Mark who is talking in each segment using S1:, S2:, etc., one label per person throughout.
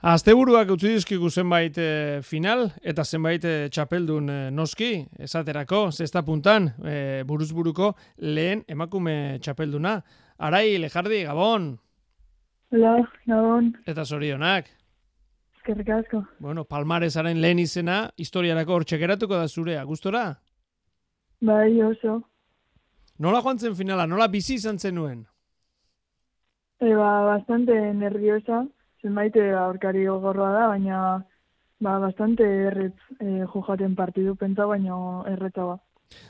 S1: Asteburuak utzi dizkigu zenbait e, final eta zenbait e, txapeldun e, noski, esaterako, zesta puntan, e, buruzburuko lehen emakume txapelduna. Arai, lejardi, gabon!
S2: Hola, gabon.
S1: Eta zorionak.
S2: Eskerrik asko.
S1: Bueno, palmarezaren lehen izena, historiarako hor txekeratuko da zurea, gustora?
S2: Bai, oso.
S1: Nola joan zen finala, nola bizi izan zenuen?
S2: Eba, bastante nerviosa zenbait aurkari gogorroa da, baina ba, bastante erretz e, jojaten partidu pentsa, baina erretza ba.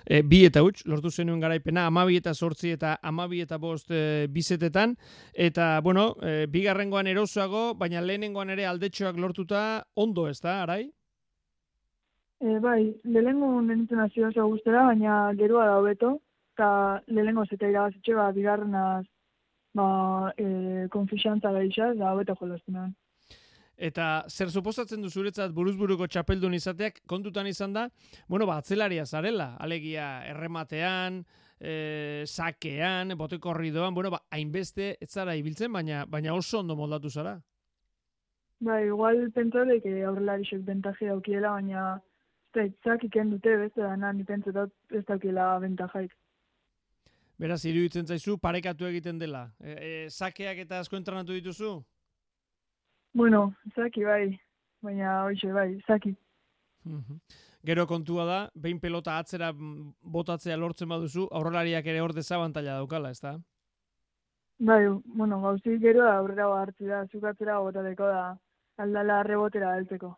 S1: E, bi eta huts, lortu zenuen garaipena, amabi eta sortzi eta amabi eta bost e, bizetetan, eta, bueno, e, bigarrengoan erosoago, baina lehenengoan ere aldetxoak lortuta ondo ez da, arai?
S2: E, bai, lehenengo nintzen hasi oso guztera, baina gerua da hobeto, eta lehenengo zeta irabazitxe, ba, bigarrenaz ba, e, konfixantza da isa, da hobeta jolaztenan.
S1: Eta zer suposatzen du zuretzat buruzburuko txapeldun izateak kontutan izan da, bueno, ba, atzelaria zarela, alegia errematean, e, sakean, bote korridoan, bueno, ba, hainbeste ez zara ibiltzen, baina, baina oso ondo moldatu zara.
S2: Ba, igual pentsale, que aurrelari xek bentaje daukiela, baina ez da, iken dute, beste da, ni pentsetat ez daukiela bentajaik.
S1: Beraz, iruditzen zaizu, parekatu egiten dela. E, e, sakeak eta asko entrenatu dituzu?
S2: Bueno, zaki bai, baina hoxe bai, zaki.
S1: Gero kontua da, behin pelota atzera botatzea lortzen baduzu, aurrelariak ere hor dezabantala daukala, ez da?
S2: Bai, bueno, gauzi gero da aurrera hartzi da, zukatzera botateko da, aldala rebotera altzeko.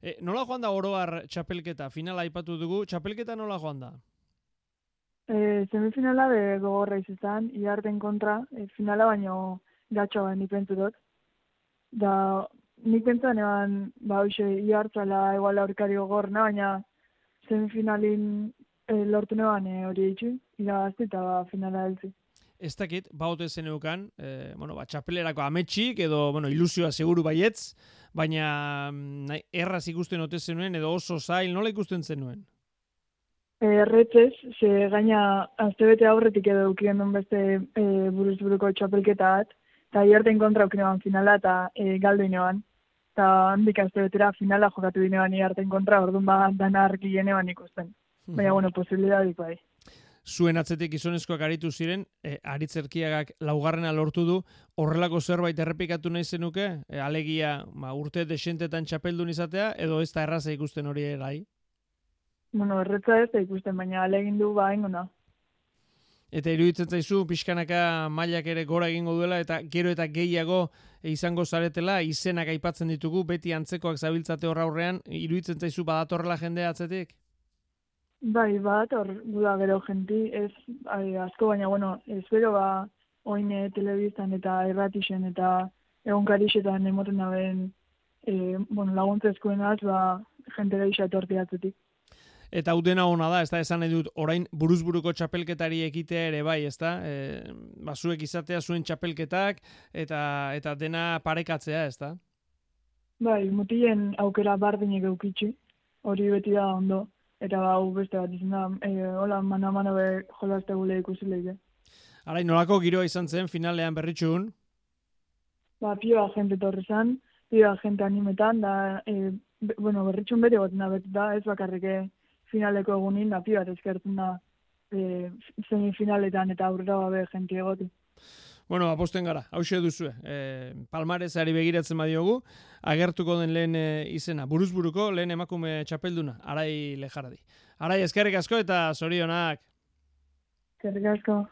S1: e, nola joan da oroar txapelketa? Finala aipatu dugu, txapelketa nola joan da?
S2: E, semifinala be gogorra izan, iarten kontra, e, finala baino gatxo ba, nik dut. Da, nik pentsu eban, ba, hoxe, iartzala eguala aurkari gogorna, baina semifinalin e, lortu neban e, hori eitzu, irabazti eta ba, finala heltzi.
S1: Ez dakit, baute zen euken, e, bueno, ba, txapelerako ametxik, edo, bueno, ilusioa seguru baietz, baina mm, nahi, erraz ikusten ote zenuen, edo oso zail, nola ikusten zenuen?
S2: Erretzez, ze gaina aztebete aurretik edo ukien duen beste e, buruz buruko txapelketa bat, eta hierten kontra ukien finala eta e, galdu inoan. Eta handik aztebetera finala jokatu dinean hierten kontra, orduan ba, dana argi genean ikusten. Baina, bueno, posibilidadik bai.
S1: Zuen atzetik izonezkoak aritu ziren, e, aritzerkiagak laugarrena lortu du, horrelako zerbait errepikatu nahi zenuke, e, alegia ma, urte desentetan txapeldun izatea, edo ez da erraza ikusten hori erai?
S2: Bueno, erretza ez da ikusten, baina alegin du ba ingona.
S1: Eta iruditzen zaizu, pixkanaka mailak ere gora egingo duela, eta gero eta gehiago izango zaretela, izenak aipatzen ditugu, beti antzekoak zabiltzate horra aurrean, iruditzen zaizu badatorrela jende atzetik?
S2: Bai, bat, hor guda gero jenti, ez ai, asko, baina, bueno, ez bero ba, oine telebiztan eta erratixen eta egon karixetan emoten daben, e, bueno, laguntzezkoen az, ba, jente da isa atzetik
S1: eta hau dena ona da, ez da, esan nahi dut, orain buruzburuko txapelketari ekitea ere bai, ez da, e, basuek izatea zuen txapelketak, eta eta dena parekatzea, ez da?
S2: Bai, mutien aukera bardinek eukitxi, hori beti da ondo, eta hau beste bat izan da, e, hola, mana-mana be jolazte gule ikusi lehide.
S1: Ara, nolako giroa izan zen finalean berritxun?
S2: Ba, pioa jente torre zan, pioa jente animetan, da, e, bueno, berritxun bere gotina beti da, ez bakarrike finaleko egunin, da bat eskertzen da e, semifinaletan eta aurrera babe jenti egoti.
S1: Bueno, aposten gara, hause duzu, e, palmarezari begiratzen badiogu, agertuko den lehen e, izena, buruzburuko lehen emakume txapelduna, arai lejaradi. Arai, eskerrik asko eta zorionak.
S2: Eskerrik asko.